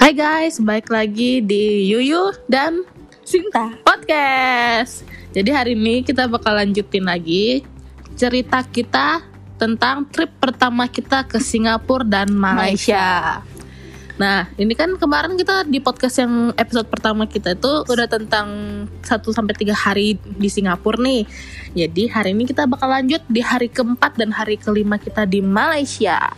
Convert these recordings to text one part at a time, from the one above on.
Hai guys, balik lagi di Yuyu dan Sinta. Podcast. Jadi hari ini kita bakal lanjutin lagi cerita kita tentang trip pertama kita ke Singapura dan Malaysia. Nah, ini kan kemarin kita di podcast yang episode pertama kita itu udah tentang 1 sampai 3 hari di Singapura nih. Jadi hari ini kita bakal lanjut di hari keempat dan hari kelima kita di Malaysia.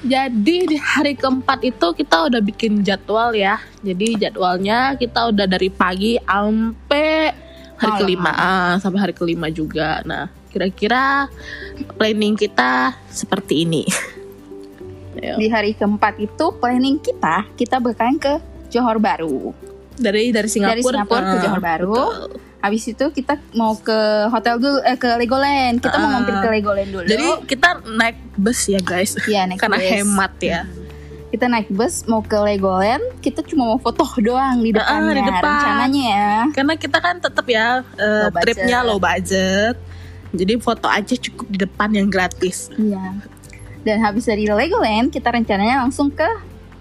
Jadi di hari keempat itu kita udah bikin jadwal ya. Jadi jadwalnya kita udah dari pagi sampai hari Malam. kelima, ah, sampai hari kelima juga. Nah, kira-kira planning kita seperti ini. Di hari keempat itu planning kita, kita bakalan ke Johor Baru. Dari dari Singapura, Dari Singapura ke ah, Johor Baru. betul. Habis itu kita mau ke hotel dulu, eh, ke Legoland. Kita mau Ah. mampir ke Legoland dulu. Jadi kita naik bus ya guys, Iya, naik karena bus. hemat ya. kita naik bus mau ke Legoland. Kita cuma mau foto doang di Ah, depannya. di depan. Rencananya ya. Karena kita kan tetap ya eh, Low tripnya low budget. Jadi foto aja cukup di depan yang gratis. Iya. Dan habis dari Legoland, kita rencananya langsung ke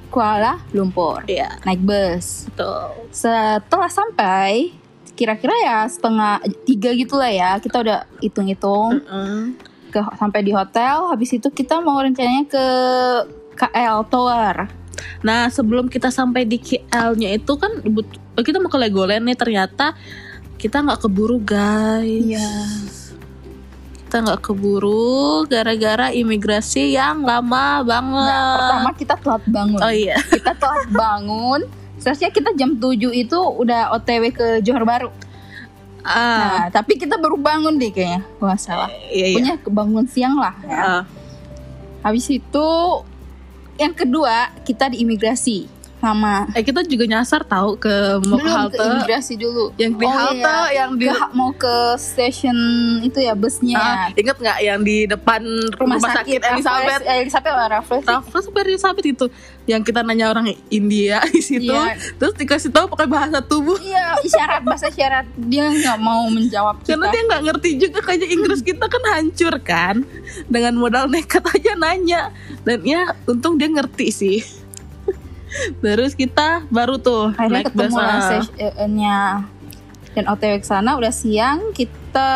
Kuala Lumpur. Iya, Naik bus. betul. Setelah sampai, kira-kira ya setengah tiga gitu lah ya. Kita udah hitung-hitung. Mm-mm. ke sampai di hotel habis itu kita mau rencananya ke KL Tower Nah, sebelum kita sampai di KL-nya itu kan but- kita mau ke Legoland nih ternyata kita nggak keburu guys. Kita nggak keburu gara-gara imigrasi yang lama banget. nah, pertama kita telat bangun Oh iya. kita telat bangun seharusnya kita jam 7 itu udah OTW ke Johor Baru. Ah, nah tapi kita baru bangun deh kayaknya. Wah salah. Iya iya. punya kebangun siang lah ya. Ah, habis itu yang kedua kita di imigrasi sama. Eh kita juga nyasar tahu ke mau ke belum halte. ke imigrasi dulu. Yang di Oh, halte iya. yang di Ke- mau ke station itu ya busnya. Ah, inget nggak yang di depan rumah, sakit, Elizabeth? Raffles- Elizabeth atau Raffles? Raffles Elizabeth itu? Yang kita nanya orang India di situ. Iya. terus dikasih tahu pakai bahasa tubuh. Iya, isyarat bahasa isyarat. Dia nggak mau menjawab kita. karena dia nggak ngerti juga kayaknya Inggris kita kan hancur kan. Dengan modal nekat aja nanya. Dan ya untung dia ngerti sih terus kita baru tuh Akhirnya naik ketemu lah ah. sessionnya dan OTW ke sana udah siang kita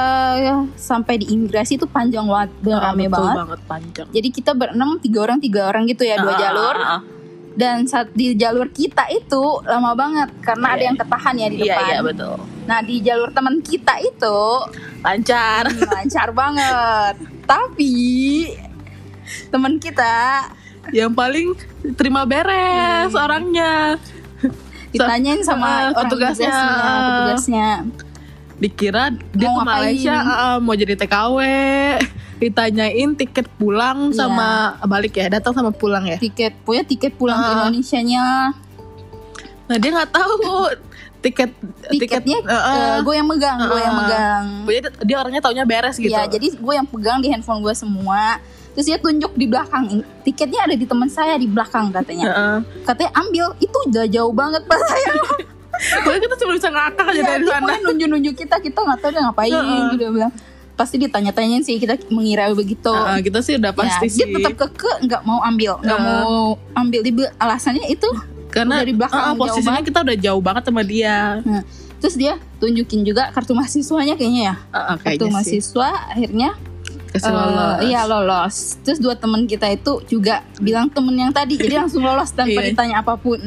sampai di imigrasi itu panjang banget, bener Ah, rame banget. banget panjang Jadi kita berenam tiga orang tiga orang gitu ya dua Ah, jalur ah, ah. dan saat di jalur kita itu lama banget karena ada Iya. yang ketahan ya di iya depan. iya betul Nah di jalur teman kita itu lancar Hmm, lancar banget. Tapi teman kita yang paling terima beres orangnya ditanyain sama Ah, orang petugasnya. petugasnya. dikira dia Mau ke Malaysia ah, mau jadi TKW ditanyain tiket pulang Iya. sama balik ya datang sama pulang ya tiket punya tiket pulang ke Ah. Indonesia nya nah dia nggak tahu tiket tiketnya tiket, eh, eh. gue yang megang gue yang Ah. megang dia orangnya taunya beres gitu ya jadi gue yang pegang di handphone gue semua terus dia tunjuk di belakang. Tiketnya ada di teman saya di belakang katanya. Heeh. katanya ambil. Itu udah jauh banget pas saya Pokoknya kita cuma bisa ngakak aja ya, dari sana. nunjuk-nunjuk kita. Kita nggak tahu dia ngapain Heeh. gitu dia bilang. Pasti ditanya-tanyain sih kita mengira begitu. Heeh, kita sih udah pasti ya, sih. dia tetap keke nggak mau ambil nggak Heeh. mau ambil. Di alasannya itu karena dari belakang jauh posisinya banget. kita udah jauh banget sama dia. Nah, terus dia tunjukin juga kartu mahasiswanya kayaknya ya. Heeh, Kartu kayaknya sih. mahasiswa akhirnya Kasih eh, lolos. iya lolos. Terus dua teman kita itu juga bilang temen yang tadi jadi langsung lolos tanpa Iya. ditanya apa pun.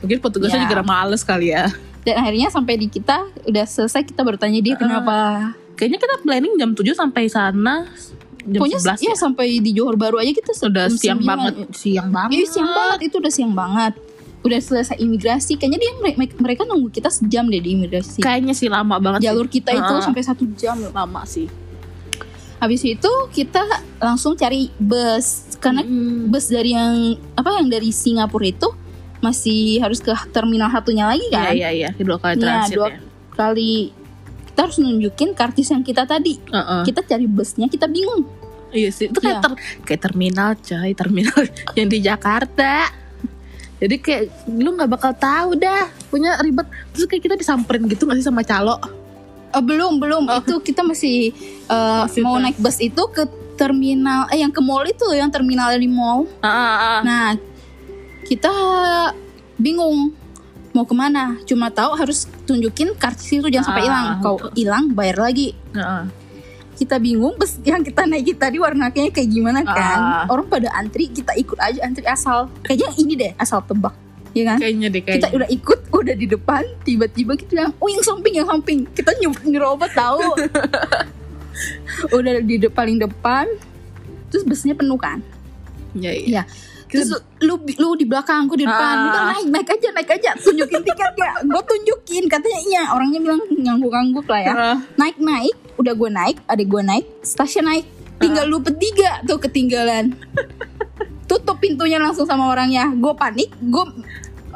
mungkin petugasnya Ya. juga males kali ya Dan akhirnya sampai di kita udah selesai kita bertanya dia kenapa. kayaknya kita planning jam 7 sampai sana jam Pokoknya 11 ya ya sampai di Johor Baru aja kita sudah siang 9. banget siang banget Iya siang banget itu udah siang banget. Udah selesai imigrasi kayaknya dia mere- mereka nunggu kita sejam deh di imigrasi. kayaknya sih lama banget Jalur kita itu Ah. sampai satu jam sih. lama sih Habis itu kita langsung cari bus karena Hmm. bus dari yang apa yang dari Singapura itu masih harus ke terminal satunya lagi iya kan? iya iya dua kali Iya, transit dua ya kali kita harus nunjukin kartis yang kita tadi. Heeh. Kita cari busnya kita bingung. iya sih itu kayak Iya. ter- kayak terminal coy terminal yang di Jakarta jadi kayak lu nggak bakal tahu dah punya ribet terus kayak kita disamperin gitu nggak sih sama calo Oh, belum belum Oh. itu kita masih uh, Masih mau naik bus itu ke terminal eh yang ke mall itu yang terminal di mall. Ah, ah, ah. Nah kita bingung mau ke mana cuma tahu harus tunjukin karcis itu jangan sampai Ah, hilang kalau hilang bayar lagi Heeh. kita bingung bus yang kita naiki tadi warnanya kayak gimana kan Ah. orang pada antri kita ikut aja antri asal kayaknya ini deh asal tebak ya kan? Kayaknya deh kita kayaknya. udah ikut udah di depan tiba-tiba kita bilang oh yang samping yang samping. Kita nyerobot tahu. Udah di de- paling depan terus busnya penuh kan? Ya, iya. ya terus lu lu di belakang gue di depan. Ah. udah naik naik aja naik aja. Tunjukin tiketnya gue tunjukin katanya iya. Orangnya bilang ngangguk-ngangguk lah ya. Ah. naik naik. Udah gue naik adik gue naik stasiun naik. Tinggal lu bertiga tuh ketinggalan. Tutup pintunya langsung sama orangnya. Gue panik gue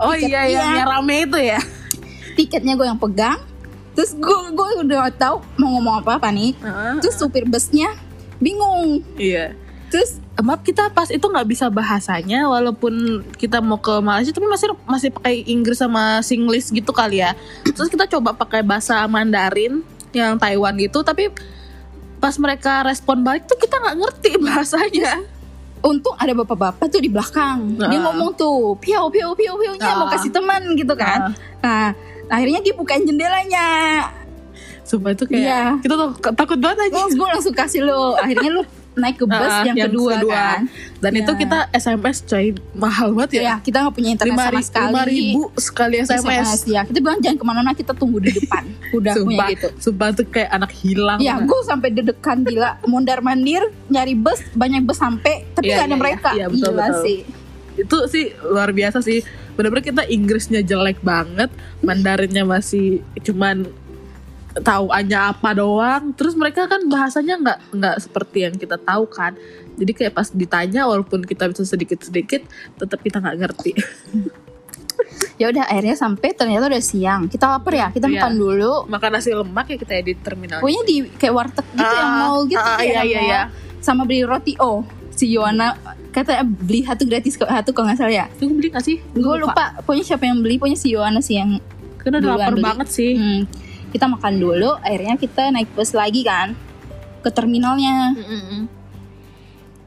oh Tiket, iya iya. yang, rame itu ya? Tiketnya gue yang pegang. Terus gue gue udah tahu mau ngomong apa panik Heeh. terus supir busnya bingung. Iya. Terus maaf kita pas itu nggak bisa bahasanya walaupun kita mau ke Malaysia tapi masih masih pakai Inggris sama Singlish gitu kali ya. Terus kita coba pakai bahasa Mandarin yang Taiwan gitu tapi pas mereka respon balik tuh kita nggak ngerti bahasanya untung ada bapak-bapak tuh di belakang dia Ah. ngomong tuh piau piau piau piaunya mau Ah. kasih teman gitu kan nah akhirnya dia bukain jendelanya Sumpah itu kayak Iya. kita tuh takut banget aja terus gue langsung kasih lo akhirnya lu naik ke bus Ah, yang, yang kedua, kedua. kan dan Ya. itu kita SMS coy mahal banget ya ya kita nggak punya internet lima sama ri- sekali lima ribu sekali SMS, ya kita bilang jangan ke mana-mana kita tunggu di depan udah punya Sumpah, gitu sumpah tuh kayak anak hilang Ya, gue sampai deg-degan gila. Mondar mandir nyari bus, banyak bus sampai, tapi Iya, gak ada iya, mereka. iya, betul, gila betul. sih. itu sih luar biasa sih bener-bener kita Inggrisnya jelek banget Mandarinnya masih cuman tahu aja apa doang terus mereka kan bahasanya nggak nggak seperti yang kita tahu kan jadi kayak pas ditanya walaupun kita bisa sedikit-sedikit tetap kita nggak ngerti Ya udah akhirnya sampai ternyata udah siang. Kita lapar ya, kita Iya. makan dulu. makan nasi lemak ya kita ya di terminal Pokoknya di kayak warteg gitu Ah, yang mall gitu ah, kayak iya, yang iya, mall. iya. Sama beli roti oh si Yohana kata beli satu gratis kok satu kalau nggak salah ya. Lu beli gak sih? Gue lupa. Pokoknya siapa yang beli, pokoknya si Yohana sih yang Karena udah lapar beli. banget sih. hmm, kita makan dulu. Akhirnya kita naik bus lagi kan ke terminalnya. Mm-mm.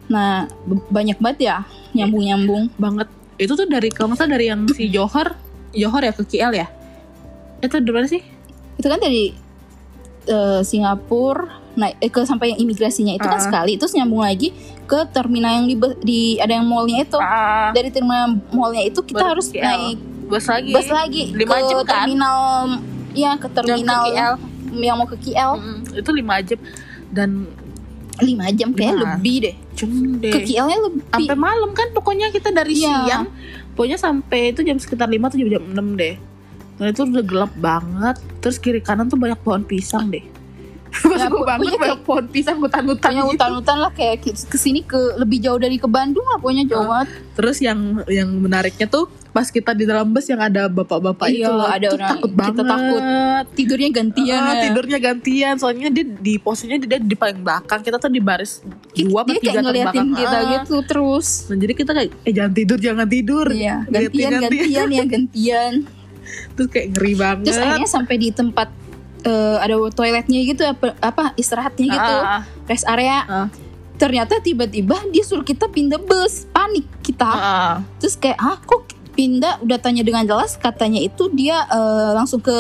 Nah banyak banget ya nyambung-nyambung. Banget. Itu tuh dari kalau salah dari yang si Johor, Johor ya ke KL ya? Itu dari mana sih? itu kan dari eh, Singapura naik eh, ke sampai yang imigrasinya itu kan Ah. sekali terus nyambung lagi ke terminal yang di, di ada yang mallnya itu Ah, dari terminal mallnya itu kita Baru harus KL. naik bus lagi. bus lagi ke jam kan? terminal ya ke terminal Yang ke KL. yang mau ke KL Mm, itu lima jam dan lima jam kayak Lima. lebih deh jam deh. ke KL-nya lebih Sampai malam kan pokoknya kita dari Iya. siang. Pokoknya sampai itu jam sekitar 5 atau jam 6 deh. Dan itu udah gelap banget. Terus kiri kanan tuh banyak pohon pisang deh. Pas Ya, gue bangun banyak pohon pisang hutan-hutan gitu. hutan-hutan lah kayak ke- ke sini ke lebih jauh dari ke Bandung lah pokoknya jauh Ah. banget Terus yang yang menariknya tuh pas kita di dalam bus yang ada bapak-bapak Iya, itu loh. ada Itu orang- takut kita banget. takut. tidurnya gantian ya. tidurnya gantian soalnya dia di posisinya dia di paling belakang kita tuh di baris dua dia tiga kayak ngeliatin terbelakang. kita Ah. gitu terus Nah, jadi kita kayak eh jangan tidur jangan tidur Iya, Liatin, gantian gantian ya gantian. terus kayak ngeri banget Terus akhirnya sampai di tempat eh, ada toiletnya gitu apa, apa istirahatnya gitu, Ah, rest area. ah, Ternyata tiba-tiba dia suruh kita pindah bus, panik kita. ah. Terus kayak ah kok pindah? Udah tanya dengan jelas katanya itu dia eh, langsung ke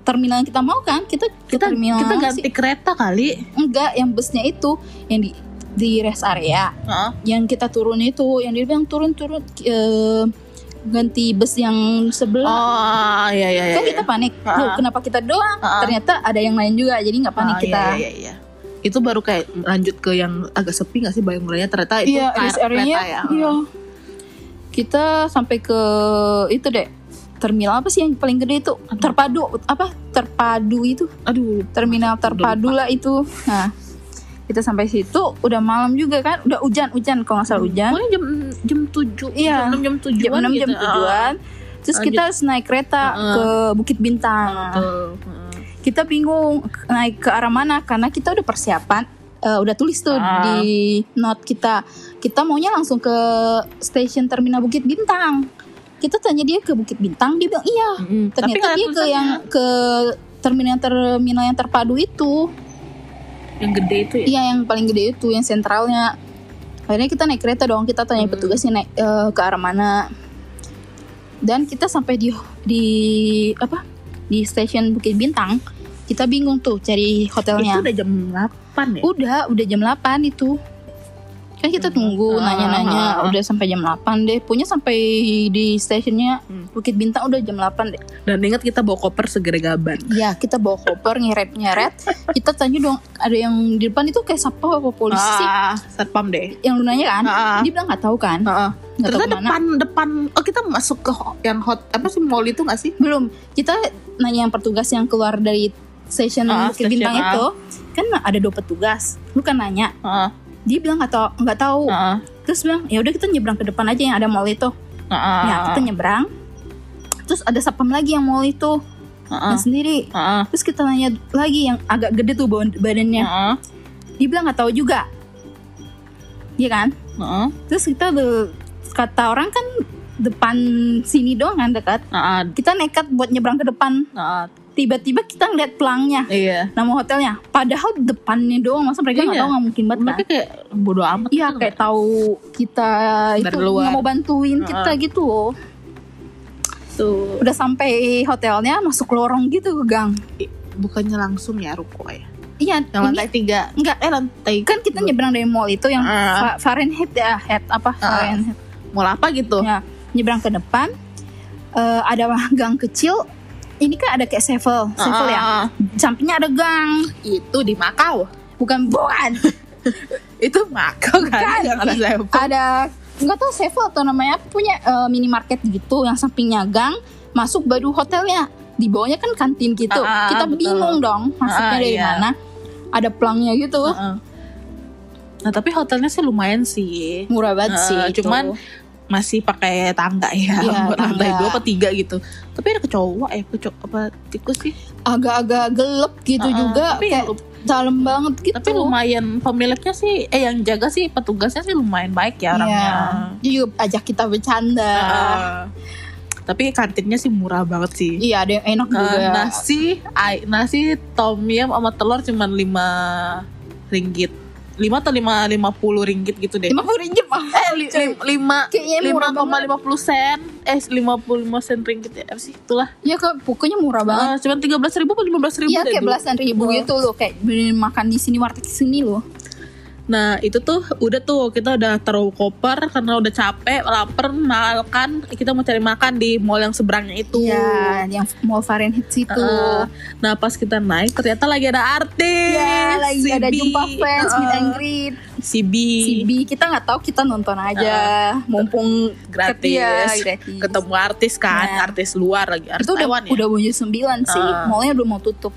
terminal yang kita mau kan? Kita ke kita terminal kita ganti sih? kereta kali enggak yang busnya itu yang di di rest area Ah, yang kita turun itu yang dia bilang turun turun eh, ganti bus yang sebelah. Oh iya iya iya kan kita panik. Ah. Loh, kenapa kita doang? Ah. ternyata ada yang lain juga jadi nggak panik Ah, kita. iya, iya, iya. itu baru kayak lanjut ke yang agak sepi gak sih bayang-bayangnya ternyata itu iya kereta ya. iya. Kita sampai ke itu deh terminal apa sih yang paling gede itu? Terpadu apa? Terpadu itu? Aduh. Terminal terpadu lah itu. Nah kita sampai situ udah malam juga kan? Udah hujan hujan kalau nggak salah hujan. Pokoknya jam jam tujuh Iya. jam enam jam tujuh jam 6 jam tujuan terus Lanjut. kita harus naik kereta Heeh. ke Bukit Bintang. Kita bingung naik ke arah mana karena kita udah persiapan eh, udah tulis tuh Ah. di note kita. Kita maunya langsung ke stasiun terminal Bukit Bintang. Kita tanya dia ke Bukit Bintang dia bilang iya. Ternyata dia ke yang ke terminal terminal yang terpadu itu yang gede itu ya? Iya yang paling gede itu yang sentralnya. Akhirnya kita naik kereta dong kita tanya Hmm. petugasnya naik eh, ke arah mana. Dan kita sampai di di apa? Di stasiun Bukit Bintang kita bingung tuh cari hotelnya. Itu udah jam 8 ya? udah udah jam 8 itu kan kita tunggu Ah, nanya-nanya ah, ah. udah sampai jam 8 deh punya sampai di stasiunnya Hmm. Bukit Bintang udah jam 8 deh Dan ingat kita bawa koper segera-gaban. ya kita bawa koper nyeret-nyeret kita tanya dong ada yang di depan itu kayak siapa apa polisi Ah, satpam deh. yang lu nanya kan Ah, ah. dia bilang nggak tahu kan nggak tahu Ternyata depan depan oh kita masuk ke yang hot apa sih mall itu gak sih? belum kita nanya yang petugas yang keluar dari stasiun Ah, Bukit Bintang ah. itu kan ada dua petugas lu kan nanya Heeh. Dia bilang nggak tahu nggak tahu Heeh. terus bilang ya udah kita nyebrang ke depan aja yang ada mall itu Heeh. ya kita nyebrang terus ada sapam lagi yang mall itu Heeh. yang sendiri Heeh. terus kita nanya lagi yang agak gede tuh badan- badannya Heeh. dia bilang nggak tahu juga Iya kan Heeh. terus kita kata orang kan depan sini doang kan dekat Heeh. kita nekat buat nyebrang ke depan Heeh. Tiba-tiba kita ngeliat pelangnya Iya. nama hotelnya padahal depannya doang masa mereka nggak Iya. tahu nggak mungkin banget kan Mereka kayak bodo amat. iya gitu kayak tahu kita itu nggak mau bantuin Heeh. kita gitu loh tuh. udah sampai hotelnya masuk lorong gitu ke gang Bukannya langsung ya ruko ya? iya Yang ini lantai tiga. enggak Eh lantai kan kita nyebrang dari mall itu yang. Fa- Fahrenheit ya head apa Fahrenheit mall apa gitu? ya nyebrang ke depan eh, ada gang kecil ini kan ada kayak sevel sevel ya Ah, sampingnya ada gang Itu di Makau. bukan bukan Itu Makau kan? Bukan. Yang ada saya ada nggak tahu sevel atau namanya punya eh, minimarket gitu yang sampingnya gang masuk baru hotelnya di bawahnya kan kantin gitu Ah, kita betul. bingung dong masuknya Ah, dari iya. mana ada pelangnya gitu Heeh. Nah tapi hotelnya sih lumayan sih. murah banget Ah, sih itu. Masih pakai tangga ya, Iya, lantai dua apa tiga gitu. Tapi ada kecoa ya, kecoa apa tikus sih? agak-agak gelap gitu Ah, juga tapi kayak dalam banget gitu Tapi lumayan pemiliknya sih, eh yang jaga sih petugasnya sih lumayan baik ya orangnya. Iya. Dia juga ajak kita bercanda Heeh. Tapi kantinnya sih murah banget sih. iya ada yang enak Eh, juga nasi, nasi tom yum sama telur cuman 5 ringgit. 5 atau 5 50 ringgit gitu deh. lima puluh ringgit mah. Eh, li, li- lima Kayaknya murah lima lima puluh sen, eh lima puluh lima sen ringgit ya apa sih? Itulah. ya kok pokoknya murah banget. Eh, cuman tiga belas ribu atau lima belas ribu Iya deh kayak belasan ribu Oh. gitu loh. Kayak beli makan di sini warteg sini loh Nah itu tuh udah tuh kita udah taruh koper karena udah capek, lapar, makan. Kita mau cari makan di mall yang seberangnya itu. Iya yang mall Fahrenheit situ Heeh. nah pas kita naik ternyata lagi ada artis. ya lagi ada CB. jumpa fans meet Heeh. and greet CB. CB kita nggak tahu kita nonton aja mumpung gratis. Iya, gratis. Ketemu artis kan, Nah. artis luar lagi, artis itu udah Taiwan ya. udah jam sembilan sih Ah. mallnya udah mau tutup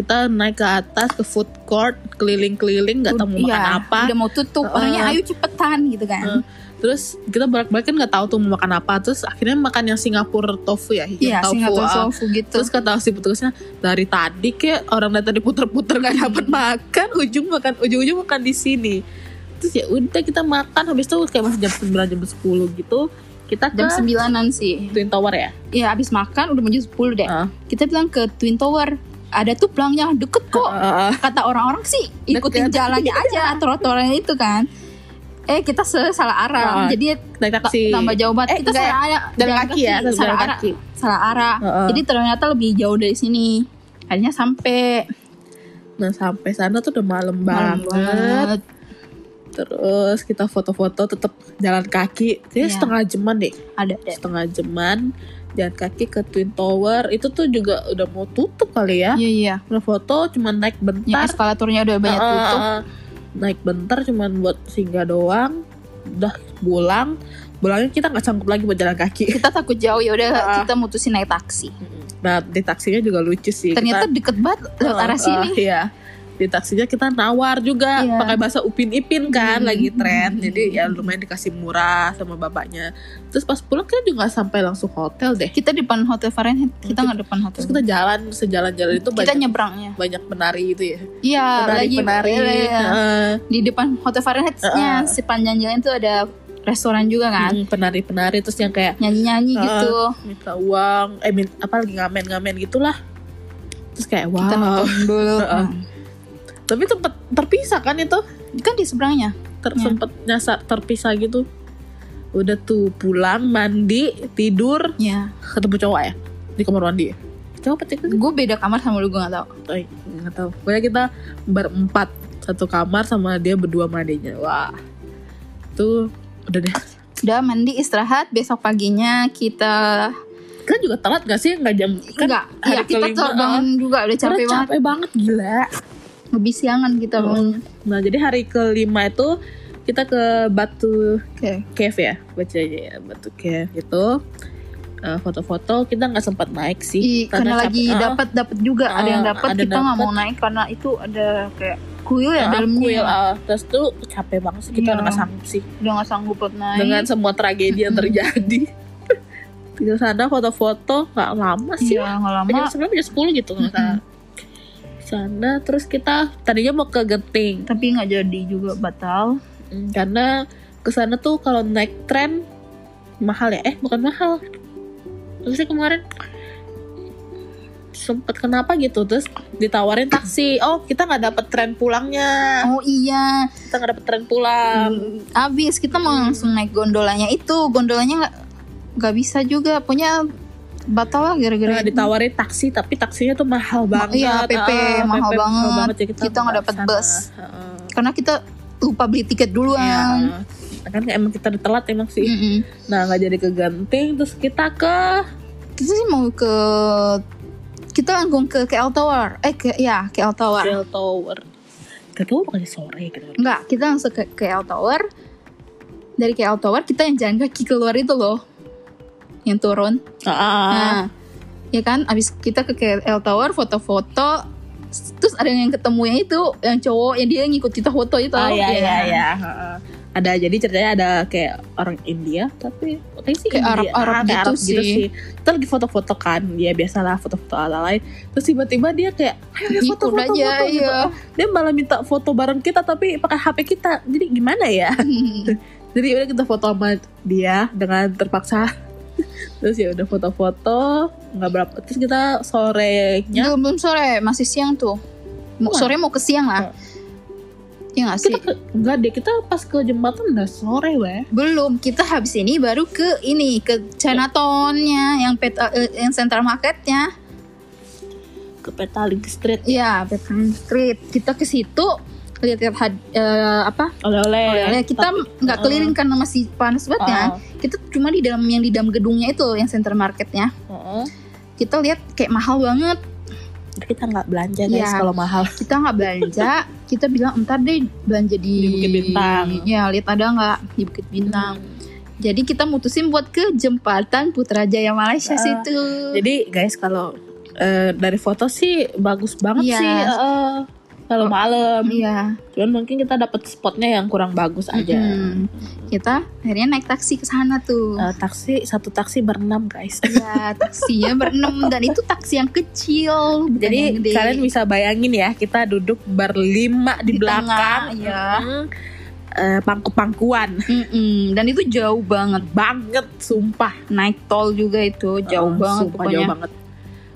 Kita naik ke atas ke food court, keliling-keliling nggak tahu mau makan Iya, apa. udah mau tutup Heeh. orangnya ayo cepetan gitu kan Heeh. Terus kita balik-balik kan nggak tahu tuh mau makan apa. Terus akhirnya makan yang Singapura tofu ya, Iya, Singapura ah. tofu gitu. Terus kata si petugasnya dari tadi kayak orang dari tadi puter-puter nggak dapat Hmm. makan, ujung makan ujung-ujung makan di sini. Terus ya udah kita makan habis itu kayak masih jam 9 jam 10 gitu. Kita ke jam sembilanan sih. Twin Tower ya. Iya, habis makan udah jam 10 deh. Heeh. Kita bilang ke Twin Tower. Ada tuh pelangnya deket kok. Heeh. Kata orang-orang sih ikutin Deket. jalannya aja trotoarnya itu kan. Eh kita salah arah. Heeh. Jadi naik ta- taksi. tambah jauh banget. Eh, kita ya. salah arah. Jalan kaki ya, salah arah. Salah arah. Heeh. Jadi ternyata lebih jauh dari sini. Akhirnya sampai Nah sampai sana tuh udah malam malam banget. banget. Terus kita foto-foto tetap jalan kaki. Kayaknya Iya. setengah jaman deh. Ada deh. Setengah jaman jalan kaki ke Twin Tower. Itu tuh juga udah mau tutup kali ya. Iya iya. Udah foto cuman naik bentar. eskalatornya udah banyak Heeh, tutup. heeh. Naik bentar cuman buat singgah doang. Udah pulang. Pulangnya kita nggak sanggup lagi buat jalan kaki. Kita takut jauh ya udah Heeh. kita mutusin naik taksi. Nah di taksinya juga lucu sih. Ternyata Kita- deket banget lewat Heeh, arah sini. heeh, Iya. Di taksinya kita nawar juga Iya. pakai bahasa Upin Ipin kan Hmm. lagi tren. Jadi ya lumayan dikasih murah sama bapaknya. Terus pas pulang kita juga nggak sampai langsung hotel deh. Kita di depan hotel Fahrenheit, kita nggak depan hotel. Terus kita jalan sejalan-jalan itu kita banyak nyebrangnya. banyak penari itu ya. Iya, lagi Penari-penari. iya, iya. heeh. di depan hotel Fahrenheit-nya Heeh. sepanjang jalan itu ada restoran juga kan. Hmm, penari-penari terus yang kayak Nyanyi-nyanyi Heeh. gitu. minta uang, eh min, apa lagi ngamen-ngamen gitulah. Terus kayak wow. Kita nonton dulu. Heeh. Tapi tempat terpisah kan itu? Kan di seberangnya. Ter, Iya. Sempet nyasar terpisah gitu. udah tuh pulang mandi tidur. Ya ketemu cowok ya? Di kamar mandi cowok apa cewek gue beda kamar sama lu gue gak tau iya, nggak tahu. Pokoknya kita berempat. Satu kamar sama dia berdua sama adiknya. Wah. Tuh udah deh. Udah mandi istirahat. Besok paginya kita kan juga telat gak sih? Nggak jam kan enggak hari ya kita telat bangun juga. Udah karena capek banget. capek banget gila lebih siangan kita bangun nah jadi hari kelima itu kita ke batu oke cave ya baca aja ya batu cave gitu. Eh, foto-foto kita nggak sempat naik sih. I, karena cap- lagi dapat dapat juga. Ada yang Ah, dapat kita nggak mau naik karena itu ada kayak kuil ya eh, dalamnya. kuil, eh, terus tuh capek banget sih kita Iya. udah nggak sanggup sih. Udah nggak sanggup buat naik. Dengan semua tragedi yang terjadi. Di sana foto-foto nggak lama sih. Iya nggak lama. Jam sepuluh gitu nggak salah sana terus kita tadinya mau ke Genting. Tapi nggak jadi juga batal. Hmm, karena ke sana tuh kalau naik tren mahal ya. Eh bukan mahal. Terus sih kemarin? Sempet kenapa gitu? Terus ditawarin taksi. Oh kita nggak dapet tren pulangnya. Oh iya. Kita nggak dapet tren pulang. Abis kita mau langsung naik gondolanya itu. Gondolanya nggak nggak bisa juga. Punya batal lah Nah, gara-gara ditawarin taksi tapi taksinya tuh mahal banget iya, PP, Ah, mahal banget. ya Kita nggak dapet ke sana. bus. Karena kita lupa beli tiket duluan Iya. kan emang kita udah telat emang sih Mm-mm. nah nggak jadi ke Genting terus kita ke kita sih mau ke kita langsung ke KL Tower eh ke ya KL Tower Shell Tower Gak tau bukannya sore gitu Enggak, kita langsung ke KL Tower. Dari KL Tower kita yang jalan kaki keluar itu loh. Yang turun. ah, Nah, ya kan abis kita ke KL Tower foto-foto terus ada yang ketemu yang itu yang cowok yang dia ngikut kita foto itu Ah, iya, Ya. iya, iya. Heeh. Ada jadi ceritanya ada kayak orang India tapi kayak sih Kayak India. Arab-Arab Ah, kayak gitu Arab sih. Kita lagi foto-foto kan, dia biasalah foto-foto ala lain. Terus tiba-tiba dia kayak, ayo foto-foto aja, foto, gitu. iya. Dia malah minta foto bareng kita tapi pakai HP kita. Jadi gimana ya? Jadi udah kita foto sama dia dengan terpaksa. Terus ya udah foto-foto nggak berapa. Terus kita sorenya belum belum sore masih siang tuh mau sore mau ke siang lah ya nggak sih kita ke, enggak deh kita pas ke jembatan udah sore weh. belum kita habis ini baru ke ini ke Chinatown-nya yang peta eh, yang Central Market-nya ke Petaling Street Iya, Peppermint Street. Kita ke situ lihat-lihat had- eh, apa? oleh-oleh. Kita Tapi- nggak uh, keliling karena masih panas banget ya. uh, Kita cuma di dalam yang di dalam gedungnya itu yang center marketnya. uh, Kita lihat kayak mahal banget. kita nggak belanja guys Iya. kalau mahal. Kita nggak belanja. kita bilang entar deh belanja di, Di Bukit Bintang. Ya, lihat ada nggak di Bukit Bintang. Jadi kita mutusin buat ke jembatan Putrajaya Malaysia Uh, situ. Jadi guys kalau eh, dari foto sih bagus banget Iya. sih. eh, kalau malam. Iya. Cuman mungkin kita dapat spotnya yang kurang bagus aja. Mm-mm. Kita akhirnya naik taksi ke sana tuh. Eh, taksi satu taksi berenam guys. Ya, taksinya berenam dan itu taksi yang kecil. Jadi yang gede. kalian bisa bayangin ya kita duduk berlima di, Di belakang, tengah, ya. Mm, eh, pangku-pangkuan Mm-mm, dan itu jauh banget. banget, sumpah. Naik tol juga itu jauh Eh, banget sumpah, pokoknya. jauh banget.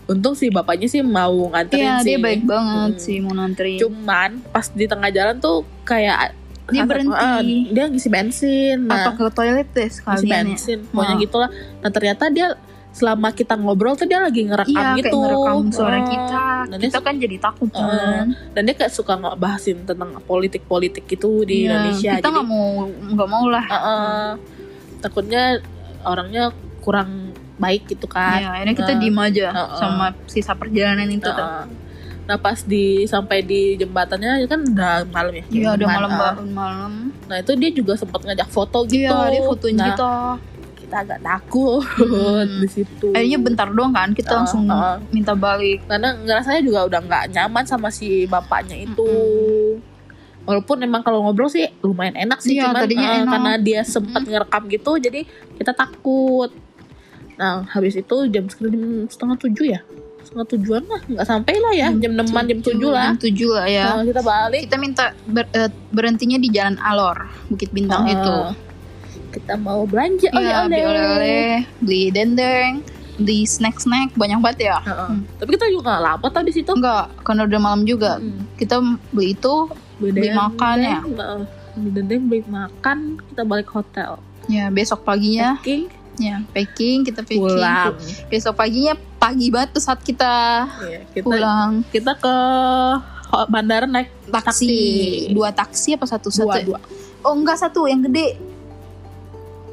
Untung sih bapaknya sih mau nganterin Iya, sih. dia baik banget Hmm. sih mau nganterin. Cuman pas di tengah jalan tuh kayak Dia berhenti. Ah, dia ngisi bensin. Nah, Apa ke toilet deh ngisi sekalian ya? bensin. Pokoknya Nah. gitulah. Nah, ternyata dia selama kita ngobrol tuh dia lagi ngerekam Iya, gitu. kayak ngerekam suara kita. Dan dia, Kita kan jadi takut Ah. kan. dan dia kayak suka ngebahasin tentang politik-politik gitu di Iya, Indonesia. Kita nggak mau nggak mau lah. Ah, ah. takutnya orangnya kurang baik gitu kan. Iya, akhirnya kita Nah, diem aja Ah, ah. sama sisa perjalanan itu. tuh. Nah, nah pas di sampai di jembatannya kan udah malam ya. Iya, udah malam banget malam. Nah itu dia juga sempat ngajak foto gitu. Iya, dia fotoin nah, kita. Kita agak takut Hmm. di situ. Akhirnya bentar doang kan, kita Ah, langsung ah. minta balik. Karena ngerasanya juga udah nggak nyaman sama si bapaknya itu. Walaupun emang kalau ngobrol sih lumayan enak sih, Iya, cuman eh, enak. karena dia sempat ngerekam gitu, jadi kita takut. Nah habis itu jam sekitar setengah tujuh ya, setengah tujuan lah, nggak sampai lah ya, jam enaman jam tujuh lah. Jam tujuh lah ya. Nah, kita balik. Kita minta ber- eh, berhentinya di Jalan Alor, Bukit Bintang Ah, itu. Kita mau belanja Iya, beli oleh-oleh, beli dendeng, beli snack-snack banyak banget ya. Heeh. Hmm. Tapi kita juga nggak lama tau di situ. Enggak, karena udah malam juga. Hmm. Kita beli itu Beli makan ya? Heeh. di Dendeng beli makan kita balik hotel Ya, besok paginya packing ya packing, kita packing. pulang Besok paginya pagi banget tuh saat kita Iya, kita pulang kita ke bandara naik taksi. Taksi. Dua taksi apa satu satu? dua dua Oh, enggak satu, yang gede.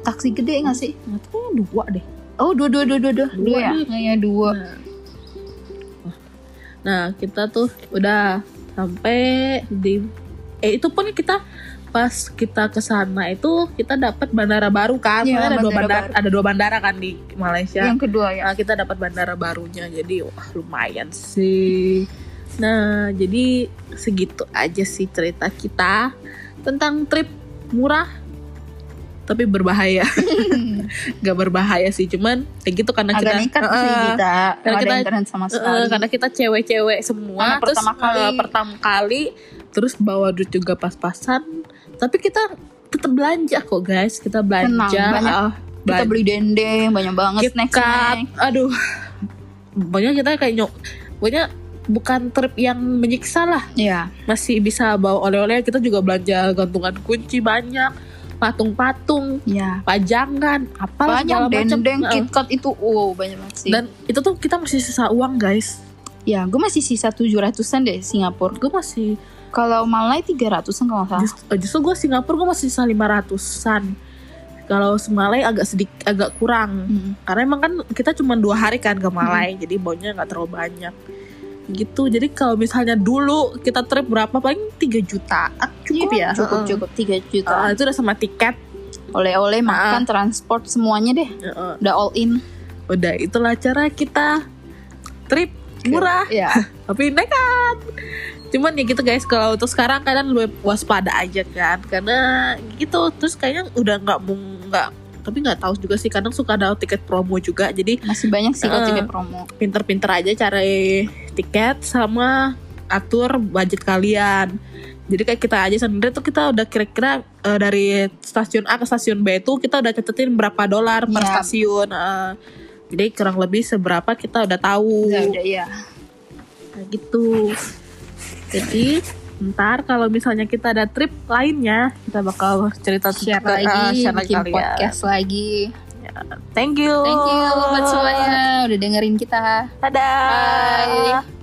Taksi gede enggak sih? tahu dua deh Oh, dua dua dua dua dua. Dua Dua ya? Iya, dua. nah kita tuh udah sampai di eh itu pun kita pas kita ke sana itu kita dapat bandara baru kan Soalnya ada dua bandara bandara baru. ada dua bandara kan di Malaysia Yang kedua ya. Nah, kita dapat bandara barunya jadi wah lumayan sih. Nah, jadi segitu aja sih cerita kita tentang trip murah tapi berbahaya. Gak berbahaya sih, cuman kayak gitu karena Agak kita nekat sih Heeh. kita. Karena kita- internet sama sekali. karena kita cewek-cewek semua Karena terus pertama kali. eh, pertama kali terus bawa duit juga pas-pasan tapi kita tetap belanja kok guys kita belanja Tenang, banyak. ah, kita belanja. beli dendeng, banyak banget snack KitKat, snack. aduh pokoknya kita kayak nyok pokoknya bukan trip yang menyiksa lah Iya. masih bisa bawa oleh-oleh kita juga belanja gantungan kunci banyak patung-patung Iya. pajangan apalah Banyak dendeng. KitKat itu wow banyak banget sih. dan itu tuh kita masih sisa uang guys ya, gue masih sisa 700-an deh Singapura. gue masih Kalau Malai 300-an kalau salah. Just, justru gue Singapura gue masih sisa 500an kalau Semalai agak sedikit agak kurang Hmm. karena emang kan kita cuma dua hari kan ke Malai jadi baunya nggak terlalu banyak gitu jadi kalau misalnya dulu kita trip berapa paling 3 juta cukup Iya, ya Cukup Heeh. cukup 3 juta. Ah, itu udah sama tiket Oleh-oleh, makan, transport semuanya deh. Heeh. Udah all in. udah itulah cara kita trip murah Ya. tapi nekat cuman ya gitu guys kalau untuk sekarang kalian lebih waspada aja kan karena gitu terus kayaknya udah nggak mau nggak tapi nggak tahu juga sih kadang suka ada tiket promo juga jadi Masih banyak sih kalau Heeh. tiket promo. pinter-pinter aja cari tiket sama atur budget kalian jadi kayak kita aja sendiri tuh kita udah kira-kira eh, dari stasiun A ke stasiun B itu kita udah catetin berapa dolar per Iya. stasiun eh. jadi kurang lebih seberapa kita udah tahu Udah, udah ya. Nah, gitu. Jadi ntar kalau misalnya kita ada trip lainnya kita bakal cerita Share ke- lagi, ah, share lagi bikin kalian. podcast lagi. Thank you. Thank you buat semuanya udah dengerin kita. Dadah. Bye.